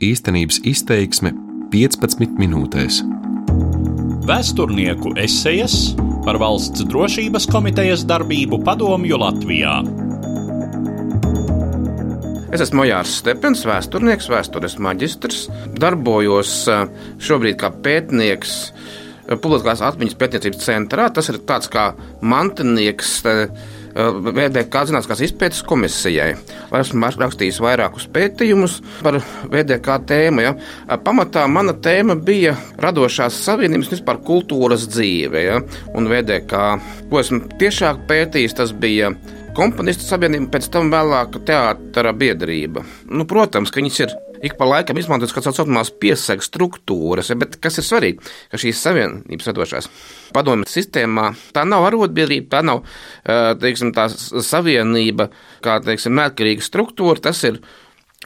Īstenības izteiksme 15 minūtēs. Vēsturnieku esejas par valsts drošības komitejas darbību padomju Latvijā. Es esmu Jānis Stepens, vēsturnieks, vēstures maģistrs. Darbojos eh, šobrīd kā pētnieks eh, Publiskās atmiņas pētniecības centrā. Tas ir tāds kā mantinieks eh, VDK zinātniskās izpētes komisijai. Esmu rakstījis vairākus pētījumus par VDK tēmu. Ja. Pamatā mana tēma bija radošās savienības un vispār kultūras dzīve. Ja. Un VDK, ko esmu tiešāk pētījis, tas bija komponistu sabiedrība, pēc tam vēlāk teātra biedrība. Nu, protams, ka viņas ir ik pa laikam izmantotas kā tā saucamās piesagas struktūras, bet kas ir svarīgi, ka šīs savienības radošās padomju sistēmā tā nav arotbiedrība, tā nav teiksim, tā savienība kā teiksim, neatkarīga struktūra, tas ir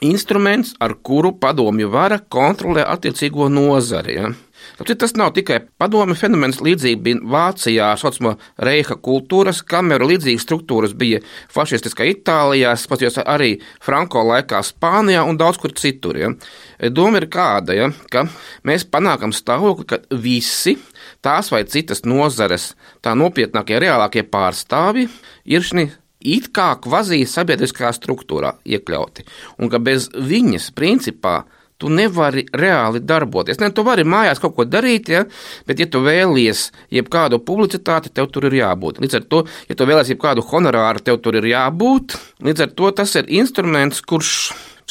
instruments, ar kuru padomju vara kontrolē attiecīgo nozari. Ja? Tāpēc tas nav tikai padomi fenomens, līdzīgi bija Vācijā, saucamā Reiha kultūras kamera, līdzīgas struktūras bija fašistiskā Itālijā, spatījos arī Franko laikā Spānijā un daudz kur citur. Ja. Doma ir kāda, ja, ka mēs panākam stāvokli, ka visi tās vai citas nozares, tā nopietnākie, reālākie pārstāvji ir šī it kā kvazī sabiedriskā struktūrā iekļauti, un ka bez viņas principā tu nevari reāli darboties. Ne, tu vari mājās kaut ko darīt, ja, bet, ja tu vēlies jebkādu publicitāti, tev tur ir jābūt. Līdz ar to, ja tu vēlies jebkādu honorāru, tev tur ir jābūt. Līdz ar to tas ir instruments, kurš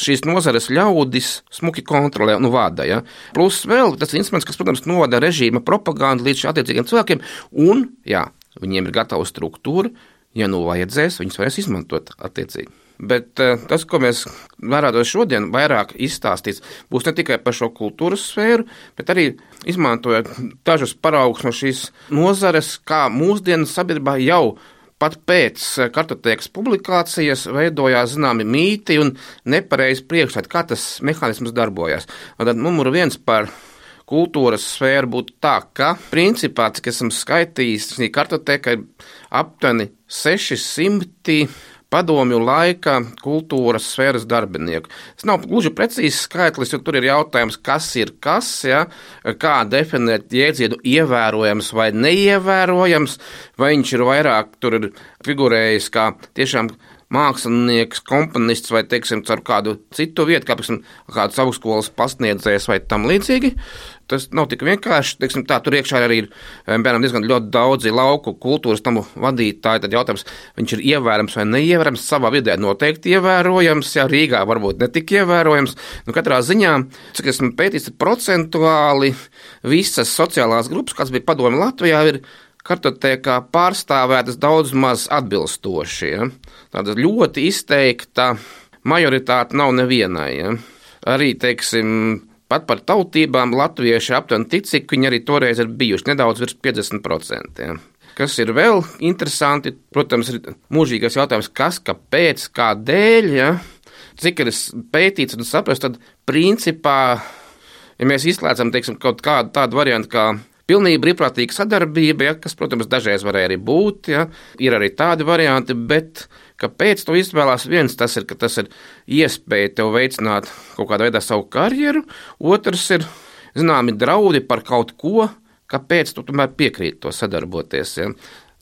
šīs nozares ļaudis smuki kontrolē un vada. Ja? Plus vēl tas instruments, kas, protams, novada režīma propagandu līdz attiecīgiem cilvēkiem, un jā, viņiem ir gatava struktūra, ja nu vajadzēs, viņus varēs izmantot attiecīgi. Bet uh, tas, ko mēs varētu šodien vairāk izstāstīt, būs ne tikai par šo kultūras sfēru, bet arī izmantojot dažus paraugus no šīs nozares, kā mūsdienu sabiedrībā jau pat pēc kartotēkas publikācijas veidojās zināmi mīti un nepareizi priekšstati, kā tas mehānisms darbojas. Un tad numur viens par kultūras sfēru būtu tā, ka principā, cik esam skaitījis, šī kartotēka ir aptuveni 600 padomju laika kultūras sfēras darbinieku. Tas nav gluži precīzs skaitlis, jo tur ir jautājums, kas ir kas, ja? kā definēt jēdzienu ievērojams vai neievērojams, vai viņš ir vairāk tur ir figurējis kā tiešām mākslinieks, komponists vai, teiksim, caur kādu citu vietu, kā, piemēram, kāds augstskolas pasniedzējs vai tam līdzīgi. Tas nav tik vienkārši. Teiksim, tā, tur iekšā arī ir piemēram, diezgan daudzi lauku kultūras tamu vadītāji. Tad jautājums, viņš ir ievērams vai neievērams savā vidē, noteikti ievērojams. Jā, Rīgā varbūt ne tik ievērojams. Nu, katrā ziņā, cik esmu pētījis, procentuāli visas sociālās grupas, kas bija padomi Latvijā, ir kartotēkā pārstāvētas daudz maz atbilstoši. Ja? Tāda ļoti izteikta majoritāte nav nevienai. Ja? Arī, teiksim, pat par tautībām latvieši aptuveni tic, cik viņi arī toreiz ir bijuši nedaudz virs 50%. Ja? Kas ir vēl interesanti, protams, ir mūžīgais jautājums, kas, kāpēc, kādēļ, ja? cik ir pētīts un saprasts, tad principā, ja mēs izslēdzam teiksim, kaut kādu tādu variantu kā Pilnīgi brīvprātīga sadarbība, ja, kas, protams, dažreiz varēja arī būt, ja, ir arī tādi varianti, bet kāpēc to izvēlās? Viens tas ir, ka tas ir iespēja tev veicināt kaut kādā veidā savu karjeru, otrs ir zināmi draudi par kaut ko, kāpēc tu tomēr piekrīti to sadarboties. Ja.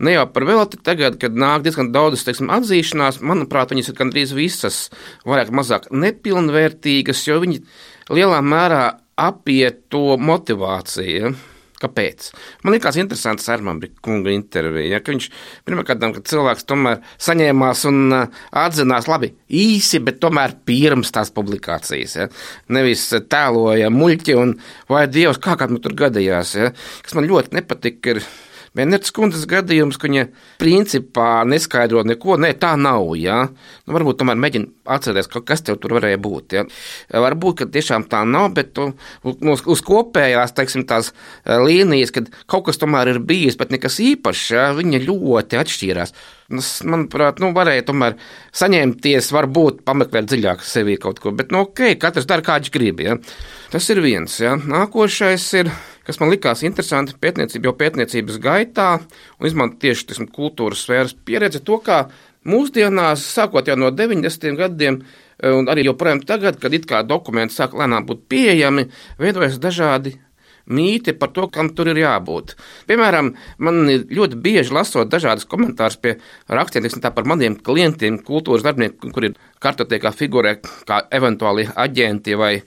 Ne jau par velti tagad, kad nāk diezgan daudz teiksim, atzīšanās, manuprāt, viņas ir gandrīz visas vairāk mazāk nepilnvērtīgas, jo viņi lielā mērā apiet to motivāciju. Ja. Kāpēc? Man liekas, interesants Armāņa kunga intervija. Ja, ka viņš pirmkārt, ka cilvēks tomēr saņēmās un uh, atzinās labi īsi, bet tomēr pirms tās publikācijas. Ja. Nevis tēloja muļķi un vai Dievs, kā kā man tur gadījās. Ja. Kas man ļoti nepatika, ir Venerts kundzes gadījums, ka viņa principā neskaidro neko, nē, tā nav. Ja? Nu, varbūt tomēr mēģina atcerēties, kas tev tur varēja būt. Ja? Varbūt, ka tiešām tā nav, bet tu, uz, uz kopējās, teiksim, tās eh, līnijas, kad kaut kas tomēr ir bijis, bet nekas īpašs, ja? viņa ļoti atšķīrās. Tas, manuprāt, nu, varēja tomēr saņemties, varbūt pameklēt dziļāk sevī kaut ko, bet, nu, ok, katrs dara kā viņš grib. Ja? Tas ir viens. Ja? Nākošais ir kas man likās interesanti pētniecība, jau pētniecības gaitā, un izmantot tieši tiksim, kultūras sfēras pieredzi, to kā mūsdienās, sākot jau no 90. gadiem, Un arī joprojām tagad, kad it kā dokumenti sāk lēnām būt pieejami, veidojas dažādi mīti par to, kam tur ir jābūt. Piemēram, man ļoti bieži lasot dažādas komentārus pie rakstiem par maniem klientiem, kultūras darbiniekiem, kuri ir kartotekā figurē kā eventuāli aģenti vai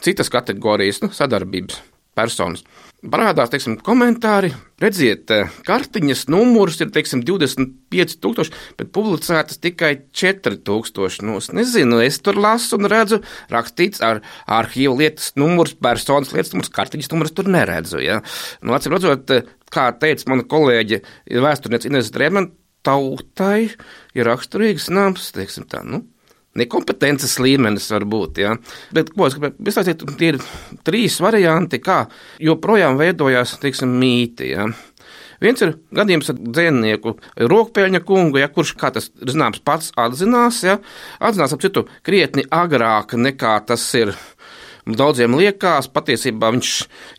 citas kategorijas nu, sadarbības personas. Parādās teiksim, komentāri, redziet, eh, kartiņas numurs ir teiksim, 25,000, bet publicētas tikai 4,000. Nu, es nezinu, es tur lasu un redzu, rakstīts ar arhīvu lietas numurs, personas lietas numurs, kartiņas numurs tur neredzu. Ja? Nu, Atcīm redzot, eh, kā teica mana kolēģe, vēsturniece Ines Drēmana, tautai ir raksturīgs nams, teiksim tā. Nu, nekompetences līmenis var būt. Ja? Bet, ko es gribēju pastāstīt, tie ir trīs varianti, kā joprojām veidojās teiksim, mīti. Ja? Viens ir gadījums ar dzinieku Rokpēļņa kungu, ja, kurš, kā tas zināms, pats atzinās, ja, atzinās ap citu krietni agrāk nekā tas ir. Daudziem liekas, patiesībā viņš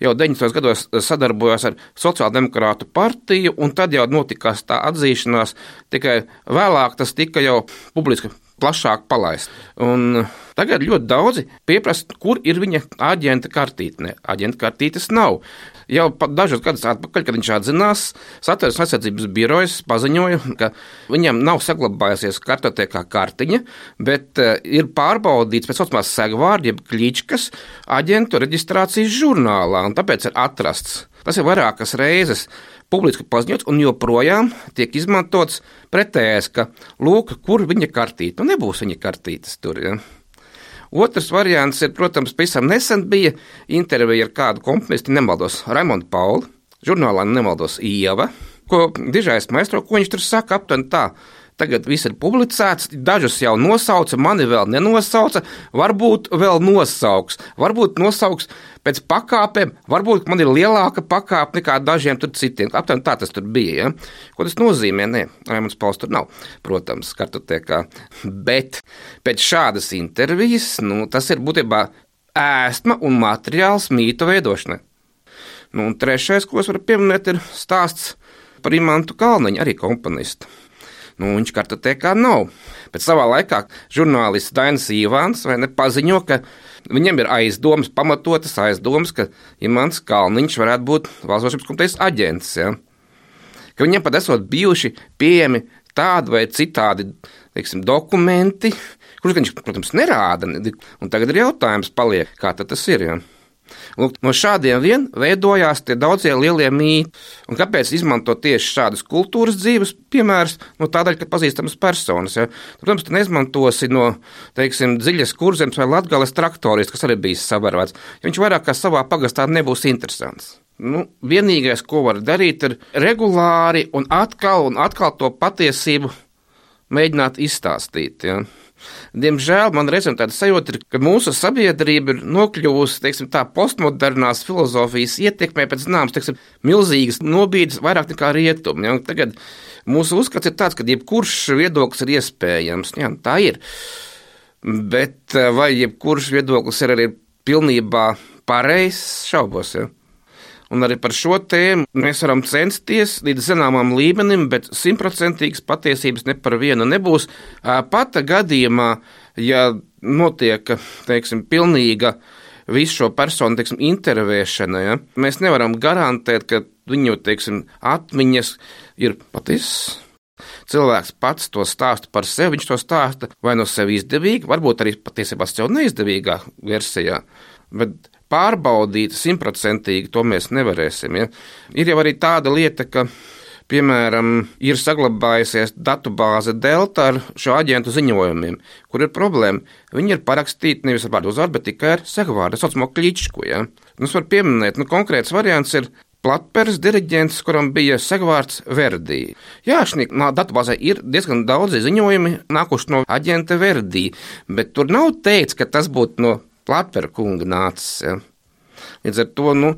jau 90. gados sadarbojās ar Sociāldemokrātu partiju, un tad jau notikās tā atzīšanās. Tikai vēlāk tas tika jau publiski plašāk palaist. Un tagad ļoti daudzi pieprasa, kur ir viņa aģenta kartīte. Aģenta kartītes nav. Jau dažus gadus atpakaļ, kad viņš atzinās, Satversmes aizsardzības birojas paziņoja, ka viņam nav saglabājusies kartotekā kartiņa, bet uh, ir pārbaudīts pēc saucamās segvārdu, jeb kliķkas aģentu reģistrācijas žurnālā, un tāpēc ir atrasts. Tas ir vairākas reizes publiski paziņots un joprojām tiek izmantots pretējais, ka lūk, kur viņa kartīte. Nu, nebūs viņa kartītes tur. Ja? Otrs variants ir, protams, pavisam nesen bija intervija ar kādu komponistu, nemaldos, Raimondu Pauli, žurnālā nemaldos Ieva, ko dižais maestro, ko viņš tur saka aptuveni tā. Tagad viss ir publicēts, dažus jau nosauca, mani vēl nenosauca, varbūt vēl nosauks, varbūt nosauks pēc pakāpēm, varbūt man ir lielāka pakāpe nekā dažiem citiem. Aptuveni tā tas bija. Ja? Ko tas nozīmē? Nē, Raimons Pauls tur nav, protams, kartotekā. Bet pēc šādas intervijas, nu, tas ir būtībā ēstma un materiāls mītu veidošanai. Nu, un trešais, ko es varu pieminēt, ir stāsts par Imantu Kalniņu, arī komponistu. Nu, viņš kartotekā nav. Bet savā laikā žurnālists Dainis Ivāns paziņo, ka viņam ir aizdomas, pamatotas aizdomas, ka Imants Kalniņš varētu būt valsts komitejas aģents. Ja? Ka viņam pat esot bijuši pieejami tādi vai citādi teiksim, dokumenti, kurus viņš, protams, nerāda. Un tagad ir jautājums, paliek, kā tas ir. Ja? Lūk, no šādiem vien veidojās tie daudzie lielie mīti. Un kāpēc izmantot tieši šādus kultūras dzīves piemērus? No tādēļ, ka pazīstamas personas. Ja? Protams, tu neizmantosi no teiksim, dziļas kurzemes vai latgales traktorists, kas arī bijis sabarvēts. Ja viņš vairāk kā savā pagastā nebūs interesants. Nu, vienīgais, ko var darīt, ir regulāri un atkal un atkal to patiesību mēģināt izstāstīt. Ja? Diemžēl man reizēm tāda sajūta ir, ka mūsu sabiedrība ir nokļuvusi teiksim, tā postmodernās filozofijas ietekmē pēc zināmas teiksim, milzīgas nobīdes vairāk nekā rietumi. Ja? Tagad mūsu uzskats ir tāds, ka jebkurš viedoklis ir iespējams. Ja? Tā ir. Bet vai jebkurš viedoklis ir arī pilnībā pareizs, šaubos. Ja? Un arī par šo tēmu mēs varam censties līdz zināmam līmenim, bet simtprocentīgas patiesības ne par vienu nebūs. Pat gadījumā, ja notiek teiksim, pilnīga visu šo personu teiksim, intervēšana, ja, mēs nevaram garantēt, ka viņu teiksim, atmiņas ir patiesas. Cilvēks pats to stāsta par sevi, viņš to stāsta vai no sevis izdevīgi, varbūt arī patiesībā sev neizdevīgā versijā. Bet pārbaudīt simtprocentīgi to mēs nevarēsim. Ja? Ir jau arī tāda lieta, ka piemēram, ir saglabājusies datubāze Delta ar šo aģentu ziņojumiem, kur ir problēma. Viņi ir parakstīti nevis ar vārdu uzvārdu, bet tikai ar segvārdu, tā saucamo kličku. Ja? Es varu pieminēt, nu, konkrēts variants ir Platpērs diriģents, kuram bija segvārds Verdī. Jā, šī datubāzē ir diezgan daudz ziņojumi nākuši no aģenta Verdī, bet tur nav teikts, ka tas būtu no Platpera kunga nācis. Ja. Līdz ar to nu,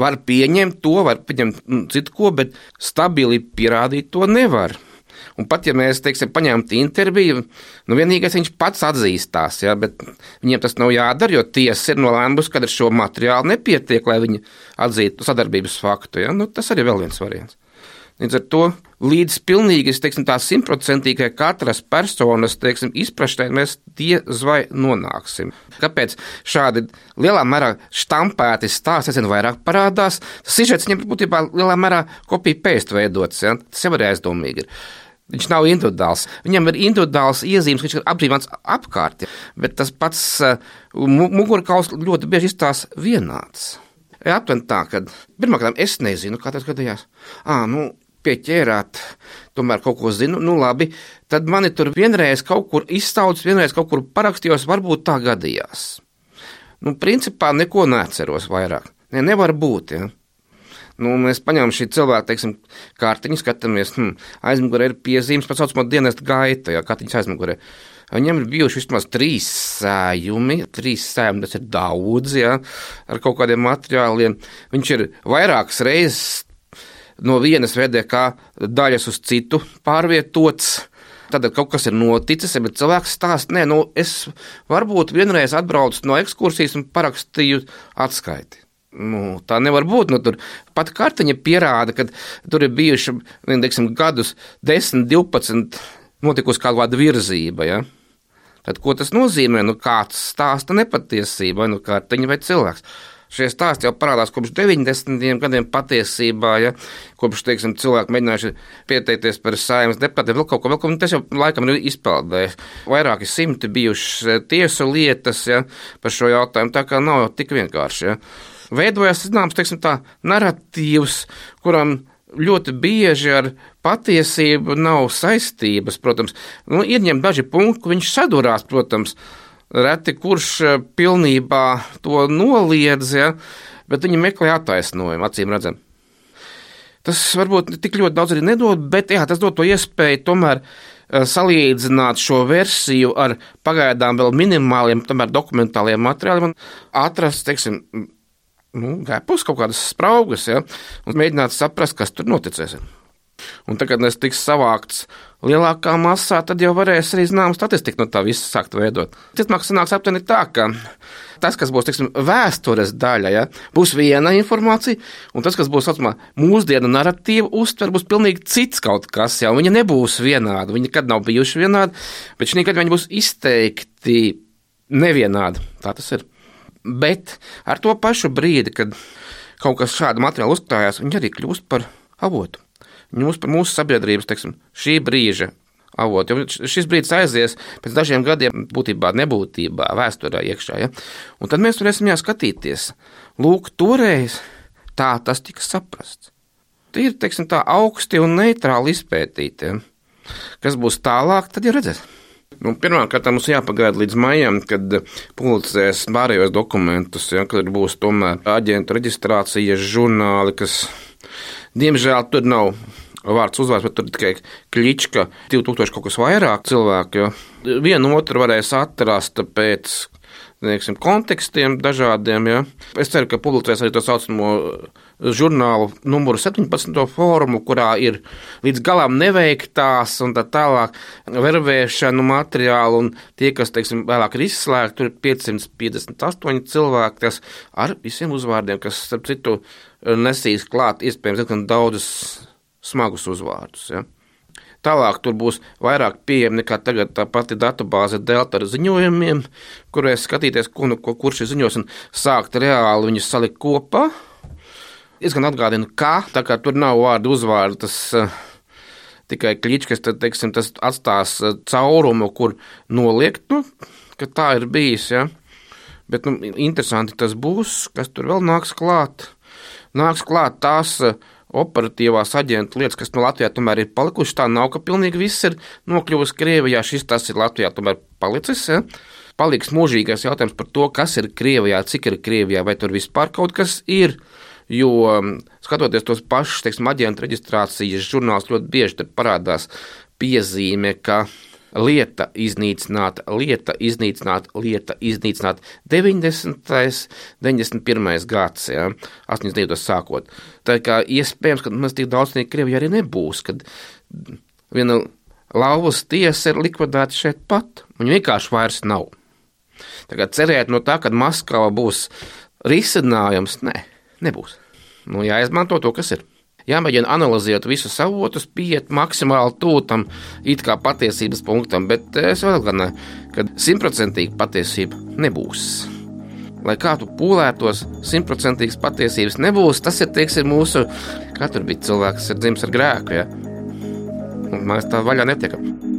var pieņemt to, var pieņemt nu, citu ko, bet stabili pierādīt to nevar. Un pat ja mēs, teiksim, paņemtu interviju, nu vienīgais viņš pats atzīstās, ja, bet viņiem tas nav jādara, jo tiesa ir nolēmusi, ka ar šo materiālu nepietiek, lai viņi atzītu sadarbības faktu. Ja. Nu, tas arī ir vēl viens variants. Līdz ar to līdz pilnīgi simtprocentīgai katras personas teiksim, izpratnē mēs diez vai nonāksim. Kāpēc šādi lielā mērā štampēti stāsti aizvien vairāk parādās? Tas sižets viņam būtībā lielā mērā kopija pēst veidots, ja? tas jau arī aizdomīgi ir. Viņš nav individuāls. Viņam ir individuāls iezīmes, viņš ir apdzīvots apkārt, bet tas pats uh, mugurkauls ļoti bieži izstāsta vienāds. Aptuveni tā, ka pirmkārt es nezinu, kā tas gadījās. À, nu, pieķērāt, tomēr kaut ko zinu, nu labi, tad mani tur vienreiz kaut kur izsaucis, vienreiz kaut kur parakstījos, varbūt tā gadījās. Nu, principā neko neatceros vairāk. Ne, nevar būt. Ja. Nu, mēs paņēmām šī cilvēka teiksim, kārtiņu, skatāmies, hmm, aizmugurē ir piezīmes, pats saucamā dienesta gaita, ja kārtiņas aizmugurē. Viņam ir bijuši vismaz trīs sējumi, trīs sējumi, tas ir daudz, ja, ar kaut kādiem materiāliem. Viņš ir vairākas reizes no vienas VDK daļas uz citu pārvietots. Tad kaut kas ir noticis, bet cilvēks stāsta, nē, nu, es varbūt vienreiz atbraucu no ekskursijas un parakstīju atskaiti. Nu, tā nevar būt. Nu, pat kartiņa pierāda, ka tur ir bijuši teiksim, gadus 10, 12, notikusi kāda virzība. Ja? Tad, ko tas nozīmē? Nu, kāds stāsta nepatiesību, vai nu kartiņa vai cilvēks. Šie stāsti jau parādās kopš 90. gadiem patiesībā, ja kopš teiksim, cilvēki mēģinājuši pieteikties par saimnes deputātiem, vēl kaut ko, vēl ko, tas jau laikam ir izpeldējis. Vairāki simti bijušas tiesu lietas ja, par šo jautājumu, tā kā nav jau tik vienkārši. Ja veidojas zināms teiksim, tā, narratīvs, kuram ļoti bieži ar patiesību nav saistības. Protams, nu, ieņem daži punkti, viņš sadurās, protams, reti kurš eh, pilnībā to noliedz, ja, bet viņi meklē attaisnojumu, acīm redzam. Tas varbūt tik ļoti daudz arī nedod, bet jā, tas dod to iespēju tomēr eh, salīdzināt šo versiju ar pagaidām vēl minimāliem, tomēr dokumentāliem materiāliem un atrast, teiksim, nu, gēpus kaut kādas spraugas, ja, un mēģināt saprast, kas tur noticēs. Un tagad, kad tas tiks savākts lielākā masā, tad jau varēs arī zinām statistiku no tā visa sākt veidot. Ticamāk, sanāks aptuveni tā, ka tas, kas būs tiksim, vēstures daļa, ja, būs viena informācija, un tas, kas būs saucamā mūsdienu narratīva uztver, būs pilnīgi cits kaut kas. Ja, viņi nebūs vienādi, viņi nekad nav bijuši vienādi, bet šī gada viņi būs izteikti nevienādi. Tā tas ir. Bet ar to pašu brīdi, kad kaut kas šāda materiāla uzkrājās, viņi arī kļūst par avotu. Par mūsu sabiedrības, teiksim, šī brīža avotu. Jo šis brīdis aizies pēc dažiem gadiem, būtībā nebūtībā, vēsturē iekšā. Ja? Un tad mēs varēsim jāskatīties. Lūk, toreiz tā tas tika saprasts. Tie ir teiksim, tā augsti un neitrāli izpētīti. Ja? Kas būs tālāk, tad jau redzēsim. Nu, Pirmkārt, mums jāpagaida līdz maijam, kad publicēs pārējos dokumentus, ja, kad būs tomēr aģentu reģistrācijas žurnāli, kas, diemžēl, tur nav vārds uzvārds, bet tur tikai klička 2000 kaut kas vairāk cilvēku. Vienu otru varēs atrast pēc teiksim, kontekstiem dažādiem. Ja. Es ceru, ka publicēs arī to saucamo žurnālu numuru 17. fórumu, kurā ir līdz galam neveiktās un tā tālāk vervēšanu materiālu, un tie, kas, teiksim, vēlāk ir izslēgti, tur ir 558 cilvēki, kas ar visiem uzvārdiem, kas, starp citu, nesīs klāt iespējams diezgan daudzus smagus uzvārdus. Ja. Tālāk tur būs vairāk pieejama nekā tagad tā pati datubāze Delta ar ziņojumiem, kurēs skatīties, ko, nu, ko, kurš ir ziņos un sākt reāli viņus salikt kopā. Es gan atgādinu, kā tā kā tur nav vārdu uzvārdu, tas uh, tikai kliķis, tad teiksim, tas atstās uh, caurumu, kur noliekt, nu, ka tā ir bijis. Ja? Bet nu, interesanti tas būs, kas tur vēl nāks klāt. Nāks klāt tās uh, operatīvās aģentu lietas, kas no Latvijā tomēr ir palikušas. Tā nav, ka pilnīgi viss ir nokļuvis Krievijā, šis tas ir Latvijā tomēr palicis. Ja? Paliks mūžīgais jautājums par to, kas ir Krievijā, cik ir Krievijā, vai tur vispār kaut kas ir. Jo um, skatoties tos pašus, teiksim, aģentu reģistrācijas žurnālus, ļoti bieži parādās piezīme, ka lieta iznīcināta, lieta iznīcināta, lieta iznīcināta 90. 91. gads, ja, 82. sākot. Tā kā iespējams, ka mēs tik daudz no Krievijā arī nebūs, kad viena lauvas tiesa ir likvidēta šeit pat, viņa vienkārši vairs nav. Kā cerēt no tā, ka Maskava būs risinājums, nē, nebūs. Nu, jāizmanto to, kas ir. Jāmēģina analizēt visus avotus, pieiet maksimāli tūtam, it kā patiesības punktam, bet es vēl gan, ka simtprocentīgi patiesība nebūs. Lai kā tu pūlētos, simtprocentīgas patiesības nebūs. Tas ir teiksim, mūsu katru bija cilvēks, kas ir dzimis ar grēku. Ja? Un mēs tā vaļā netiekam.